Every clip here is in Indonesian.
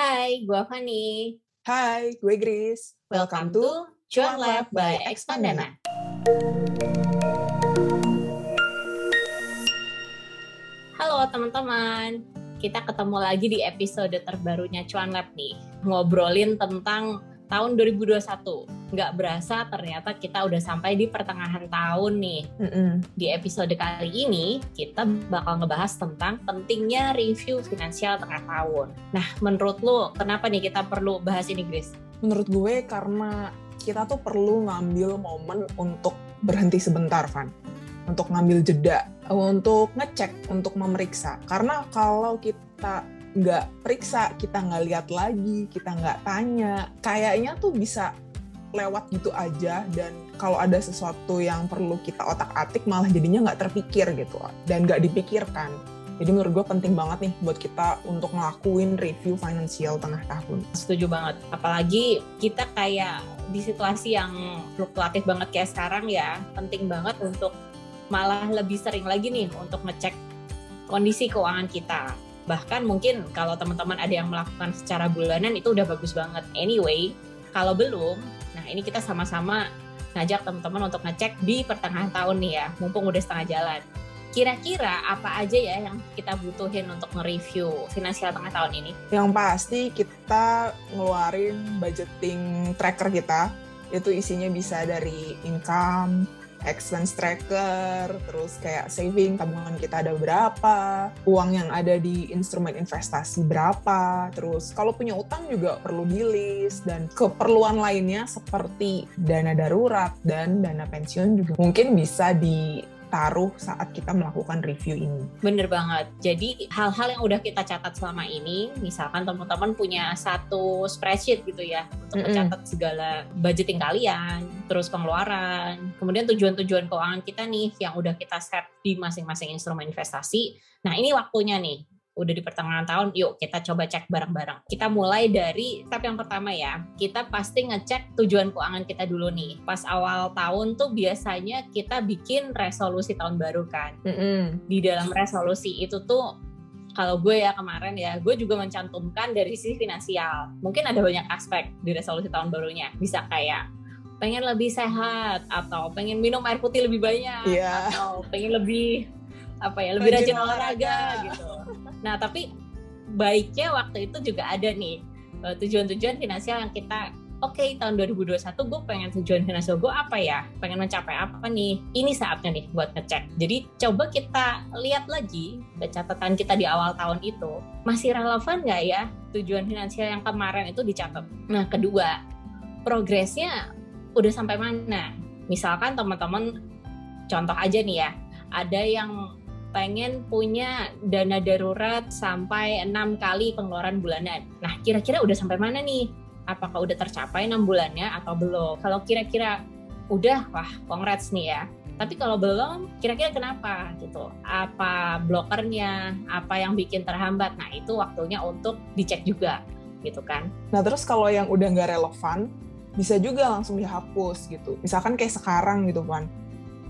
Hai, gue Fani. Hai, gue Grace. Welcome, to Cuan Lab by Expandana. Halo teman-teman, kita ketemu lagi di episode terbarunya Cuan Lab nih. Ngobrolin tentang tahun 2021. Nggak berasa ternyata kita udah sampai di pertengahan tahun nih. Mm-mm. Di episode kali ini, kita bakal ngebahas tentang pentingnya review finansial tengah tahun. Nah, menurut lo, kenapa nih kita perlu bahas ini, Grace? Menurut gue karena kita tuh perlu ngambil momen untuk berhenti sebentar, Van. Untuk ngambil jeda, untuk ngecek, untuk memeriksa. Karena kalau kita nggak periksa, kita nggak lihat lagi, kita nggak tanya, kayaknya tuh bisa lewat gitu aja dan kalau ada sesuatu yang perlu kita otak-atik malah jadinya nggak terpikir gitu dan nggak dipikirkan. Jadi menurut gue penting banget nih buat kita untuk ngelakuin review finansial tengah tahun. Setuju banget. Apalagi kita kayak di situasi yang fluktuatif banget kayak sekarang ya, penting banget untuk malah lebih sering lagi nih untuk ngecek kondisi keuangan kita. Bahkan mungkin kalau teman-teman ada yang melakukan secara bulanan itu udah bagus banget. Anyway, kalau belum, nah ini kita sama-sama ngajak teman-teman untuk ngecek di pertengahan tahun nih ya, mumpung udah setengah jalan. Kira-kira apa aja ya yang kita butuhin untuk nge-review finansial tengah tahun ini? Yang pasti kita ngeluarin budgeting tracker kita, itu isinya bisa dari income, expense tracker, terus kayak saving tabungan kita ada berapa, uang yang ada di instrumen investasi berapa, terus kalau punya utang juga perlu di list dan keperluan lainnya seperti dana darurat dan dana pensiun juga mungkin bisa di taruh saat kita melakukan review ini. Bener banget. Jadi hal-hal yang udah kita catat selama ini, misalkan teman-teman punya satu spreadsheet gitu ya untuk Mm-mm. mencatat segala budgeting kalian, terus pengeluaran, kemudian tujuan-tujuan keuangan kita nih yang udah kita set di masing-masing instrumen investasi. Nah ini waktunya nih. Udah di pertengahan tahun, yuk kita coba cek bareng-bareng. Kita mulai dari step yang pertama ya. Kita pasti ngecek tujuan keuangan kita dulu nih. Pas awal tahun tuh biasanya kita bikin resolusi tahun baru kan Mm-mm. di dalam resolusi itu tuh kalau gue ya kemarin ya gue juga mencantumkan dari sisi finansial mungkin ada banyak aspek di resolusi tahun barunya bisa kayak pengen lebih sehat atau pengen minum air putih lebih banyak Iya. atau pengen lebih apa ya lebih Rajin rajin olahraga olahraga. gitu nah tapi baiknya waktu itu juga ada nih eh, tujuan-tujuan finansial yang kita Oke, tahun 2021 gue pengen tujuan finansial gue apa ya? Pengen mencapai apa nih? Ini saatnya nih buat ngecek. Jadi coba kita lihat lagi ke catatan kita di awal tahun itu. Masih relevan nggak ya tujuan finansial yang kemarin itu dicatat? Nah, kedua, progresnya udah sampai mana? Misalkan teman-teman, contoh aja nih ya, ada yang pengen punya dana darurat sampai enam kali pengeluaran bulanan. Nah, kira-kira udah sampai mana nih? Apakah udah tercapai enam bulannya atau belum? Kalau kira-kira udah, wah, congrats nih ya. Tapi kalau belum, kira-kira kenapa gitu? Apa blokernya? Apa yang bikin terhambat? Nah, itu waktunya untuk dicek juga, gitu kan? Nah terus kalau yang udah nggak relevan, bisa juga langsung dihapus gitu. Misalkan kayak sekarang gitu kan.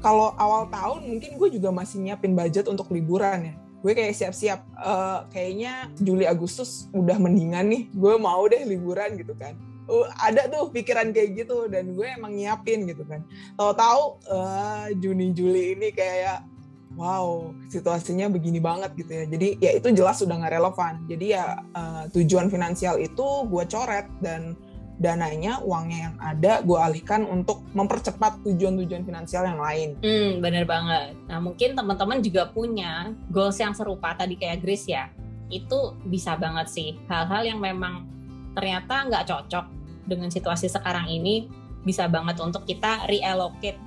Kalau awal tahun mungkin gue juga masih nyiapin budget untuk liburan ya. Gue kayak siap-siap, eh, kayaknya Juli Agustus udah mendingan nih, gue mau deh liburan gitu kan. Uh, ada tuh pikiran kayak gitu dan gue emang nyiapin gitu kan. Tahu-tahu eh, Juni Juli ini kayak wow situasinya begini banget gitu ya. Jadi ya itu jelas sudah nggak relevan. Jadi ya eh, tujuan finansial itu gue coret dan dananya uangnya yang ada gue alihkan untuk mempercepat tujuan-tujuan finansial yang lain. Hmm, bener banget. Nah, mungkin teman-teman juga punya goals yang serupa tadi kayak Grace ya. Itu bisa banget sih. Hal-hal yang memang ternyata nggak cocok dengan situasi sekarang ini bisa banget untuk kita reallocate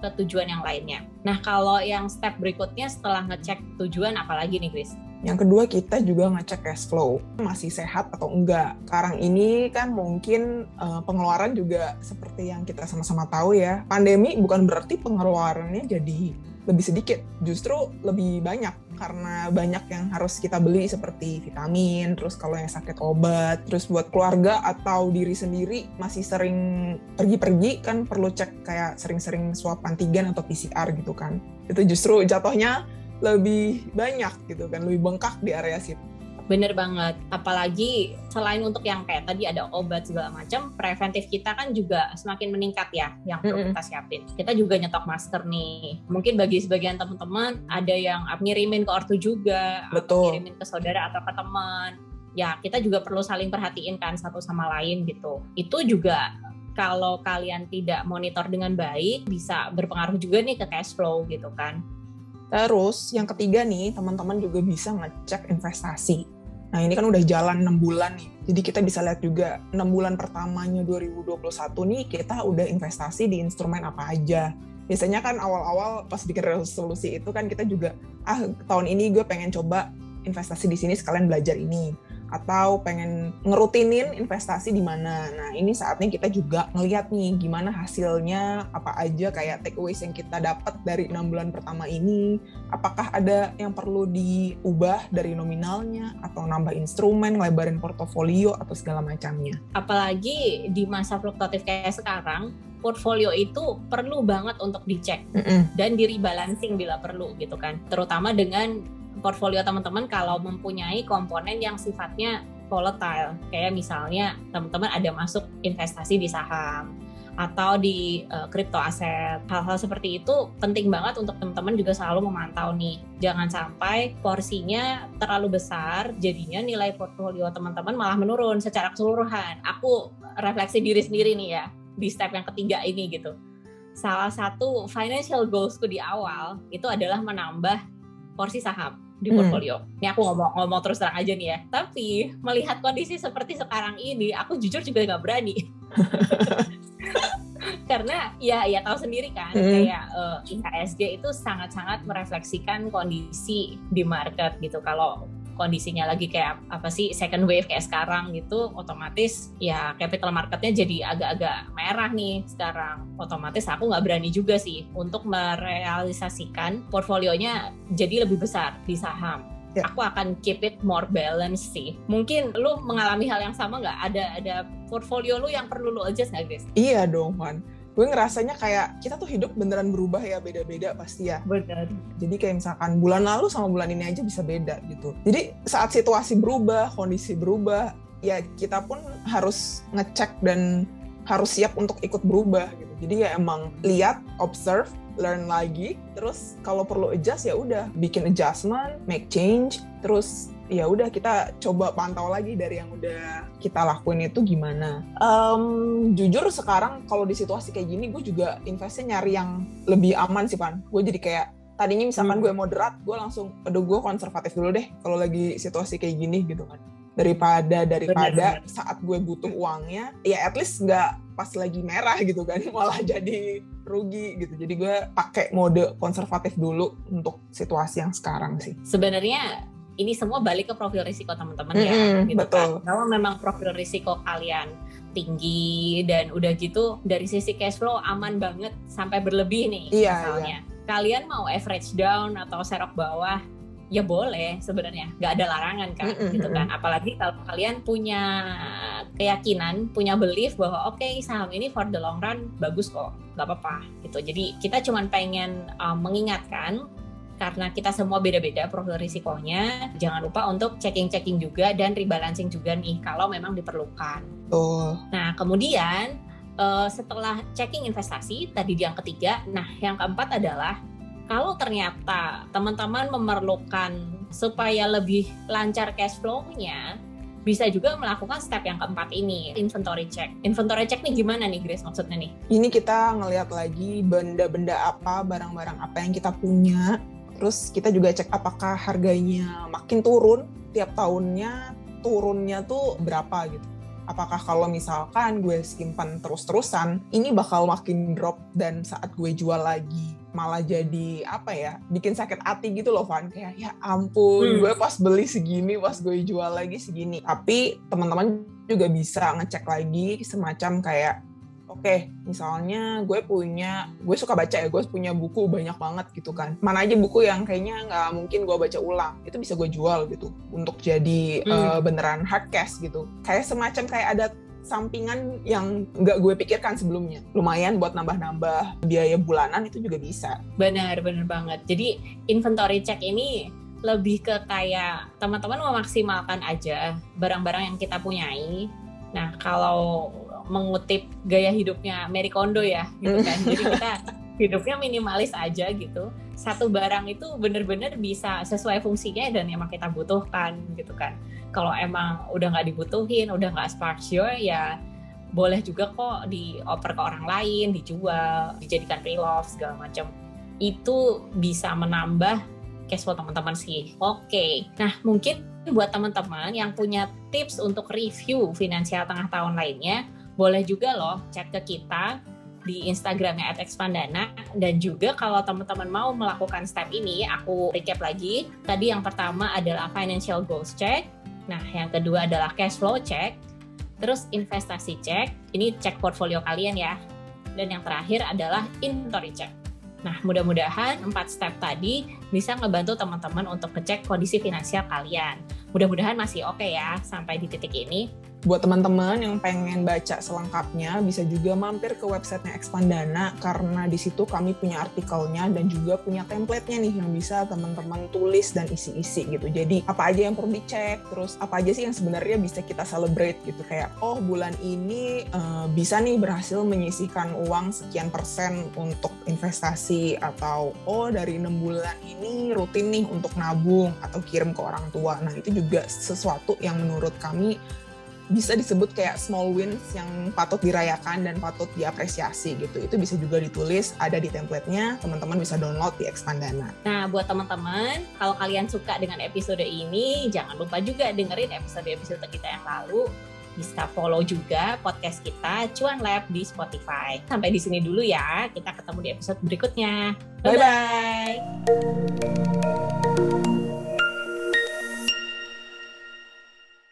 ke tujuan yang lainnya. Nah, kalau yang step berikutnya setelah ngecek tujuan apalagi nih, Grace? Yang kedua kita juga ngecek cash flow masih sehat atau enggak. Sekarang ini kan mungkin eh, pengeluaran juga seperti yang kita sama-sama tahu ya. Pandemi bukan berarti pengeluarannya jadi lebih sedikit, justru lebih banyak karena banyak yang harus kita beli seperti vitamin, terus kalau yang sakit obat, terus buat keluarga atau diri sendiri masih sering pergi-pergi kan perlu cek kayak sering-sering swab antigen atau PCR gitu kan. Itu justru jatuhnya lebih banyak gitu kan, lebih bengkak di area situ. Bener banget. Apalagi selain untuk yang kayak tadi ada obat segala macam, preventif kita kan juga semakin meningkat ya yang perlu kita siapin. Kita juga nyetok masker nih. Mungkin bagi sebagian teman-teman ada yang ngirimin ke ortu juga, Betul. ngirimin ke saudara atau ke teman. Ya, kita juga perlu saling perhatiin kan satu sama lain gitu. Itu juga kalau kalian tidak monitor dengan baik bisa berpengaruh juga nih ke cash flow gitu kan. Terus yang ketiga nih, teman-teman juga bisa ngecek investasi. Nah ini kan udah jalan 6 bulan nih. Jadi kita bisa lihat juga 6 bulan pertamanya 2021 nih kita udah investasi di instrumen apa aja. Biasanya kan awal-awal pas bikin resolusi itu kan kita juga ah tahun ini gue pengen coba investasi di sini sekalian belajar ini atau pengen ngerutinin investasi di mana. Nah, ini saatnya kita juga ngeliat nih gimana hasilnya, apa aja kayak takeaways yang kita dapat dari enam bulan pertama ini, apakah ada yang perlu diubah dari nominalnya atau nambah instrumen, lebarin portofolio atau segala macamnya. Apalagi di masa fluktuatif kayak sekarang, portfolio itu perlu banget untuk dicek Mm-mm. dan di rebalancing bila perlu gitu kan. Terutama dengan portfolio teman-teman kalau mempunyai komponen yang sifatnya volatile. Kayak misalnya teman-teman ada masuk investasi di saham atau di uh, crypto aset. Hal-hal seperti itu penting banget untuk teman-teman juga selalu memantau nih. Jangan sampai porsinya terlalu besar, jadinya nilai portfolio teman-teman malah menurun secara keseluruhan. Aku refleksi diri sendiri nih ya di step yang ketiga ini gitu. Salah satu financial goalsku di awal itu adalah menambah porsi saham di Hmm. portfolio. Ini aku ngomong ngomong terus terang aja nih ya. Tapi melihat kondisi seperti sekarang ini, aku jujur juga nggak berani. Karena ya ya tahu sendiri kan, Hmm. kayak eh, IHSG itu sangat-sangat merefleksikan kondisi di market gitu. Kalau kondisinya lagi kayak apa sih second wave kayak sekarang gitu, otomatis ya capital marketnya jadi agak-agak merah nih sekarang. Otomatis aku nggak berani juga sih untuk merealisasikan portfolionya jadi lebih besar di saham. Ya. Aku akan keep it more balanced sih. Mungkin lu mengalami hal yang sama nggak? Ada ada portfolio lu yang perlu lu adjust nggak, Grace? Iya dong, Wan. Gue ngerasanya kayak kita tuh hidup beneran berubah ya, beda-beda pasti ya. Benar. Jadi kayak misalkan bulan lalu sama bulan ini aja bisa beda gitu. Jadi saat situasi berubah, kondisi berubah, ya kita pun harus ngecek dan harus siap untuk ikut berubah gitu. Jadi ya emang lihat, observe, learn lagi, terus kalau perlu adjust ya udah bikin adjustment, make change, terus ya udah kita coba pantau lagi dari yang udah kita lakuin itu gimana. Em, jujur sekarang kalau di situasi kayak gini gue juga investnya nyari yang lebih aman sih Pan. Gue jadi kayak tadinya misalkan Hmm. gue moderat, gue langsung, aduh gue konservatif dulu deh kalau lagi situasi kayak gini gitu kan. Daripada daripada Benar-benar. saat gue butuh uangnya, ya at least nggak pas lagi merah gitu kan, malah jadi rugi gitu. Jadi gue pakai mode konservatif dulu untuk situasi yang sekarang sih. Sebenarnya ini semua balik ke profil risiko teman-teman ya, Mm-mm, gitu betul. kan. Kalau memang profil risiko kalian tinggi dan udah gitu dari sisi cash flow aman banget sampai berlebih nih Iya, misalnya. Kalian mau average down atau serok bawah ya boleh sebenarnya nggak ada larangan kan Mm-mm, gitu kan apalagi kalau kalian punya keyakinan punya belief bahwa oke saham ini for the long run bagus kok nggak apa-apa gitu jadi kita cuman pengen um, mengingatkan karena kita semua beda-beda profil risikonya jangan lupa untuk checking-checking juga dan rebalancing juga nih kalau memang diperlukan Tuh. Nah, kemudian eh, setelah checking investasi tadi di yang ketiga, nah yang keempat adalah kalau ternyata teman-teman memerlukan supaya lebih lancar cash flow-nya, bisa juga melakukan step yang keempat ini, inventory check. Inventory check nih gimana nih Grace maksudnya nih? Ini kita ngelihat lagi benda-benda apa, barang-barang apa yang kita punya. Terus kita juga cek apakah harganya makin turun tiap tahunnya, turunnya tuh berapa gitu. Apakah kalau misalkan gue simpan terus-terusan, ini bakal makin drop dan saat gue jual lagi malah jadi apa ya, bikin sakit hati gitu loh Van. Kayak ya ampun, Hmm. gue pas beli segini, pas gue jual lagi segini. Tapi teman-teman juga bisa ngecek lagi semacam kayak oke misalnya gue punya gue suka baca ya gue punya buku banyak banget gitu kan mana aja buku yang kayaknya nggak mungkin gue baca ulang itu bisa gue jual gitu untuk jadi Hmm. eh, beneran hard cash gitu kayak semacam kayak ada sampingan yang nggak gue pikirkan sebelumnya lumayan buat nambah-nambah biaya bulanan itu juga bisa Benar, benar banget. Jadi inventory check ini lebih ke kayak teman-teman memaksimalkan aja barang-barang yang kita punyai. Nah, kalau mengutip gaya hidupnya Mary Kondo ya, gitu kan. Jadi kita hidupnya minimalis aja gitu. Satu barang itu bener-bener bisa sesuai fungsinya dan emang kita butuhkan gitu kan. Kalau emang udah nggak dibutuhin, udah nggak spark joy ya boleh juga kok dioper ke orang lain, dijual, dijadikan pre-love segala macam. Itu bisa menambah cash flow teman-teman sih. Oke, nah mungkin buat teman-teman yang punya tips untuk review finansial tengah tahun lainnya, boleh juga loh chat ke kita di Instagramnya @expandana dan juga kalau teman-teman mau melakukan step ini, aku recap lagi. Tadi yang pertama adalah financial goals check. Nah, yang kedua adalah cash flow check. Terus investasi check. Ini cek portfolio kalian ya. Dan yang terakhir adalah inventory check. Nah, mudah-mudahan empat step tadi bisa ngebantu teman-teman untuk ngecek kondisi finansial kalian. Mudah-mudahan masih oke okay ya sampai di titik ini. Buat teman-teman yang pengen baca selengkapnya, bisa juga mampir ke websitenya Expandana karena di situ kami punya artikelnya dan juga punya template-nya nih yang bisa teman-teman tulis dan isi-isi gitu. Jadi apa aja yang perlu dicek, terus apa aja sih yang sebenarnya bisa kita celebrate gitu kayak oh bulan ini uh, bisa nih berhasil menyisihkan uang sekian persen untuk investasi atau oh dari enam bulan ini rutin nih untuk nabung atau kirim ke orang tua. Nah itu juga sesuatu yang menurut kami bisa disebut kayak small wins yang patut dirayakan dan patut diapresiasi gitu. Itu bisa juga ditulis, ada di template-nya, teman-teman bisa download di Expandana. Nah, buat teman-teman, kalau kalian suka dengan episode ini, jangan lupa juga dengerin episode-episode kita yang lalu. Bisa follow juga podcast kita Cuan Lab di Spotify. Sampai di sini dulu ya, kita ketemu di episode berikutnya. Bye-bye!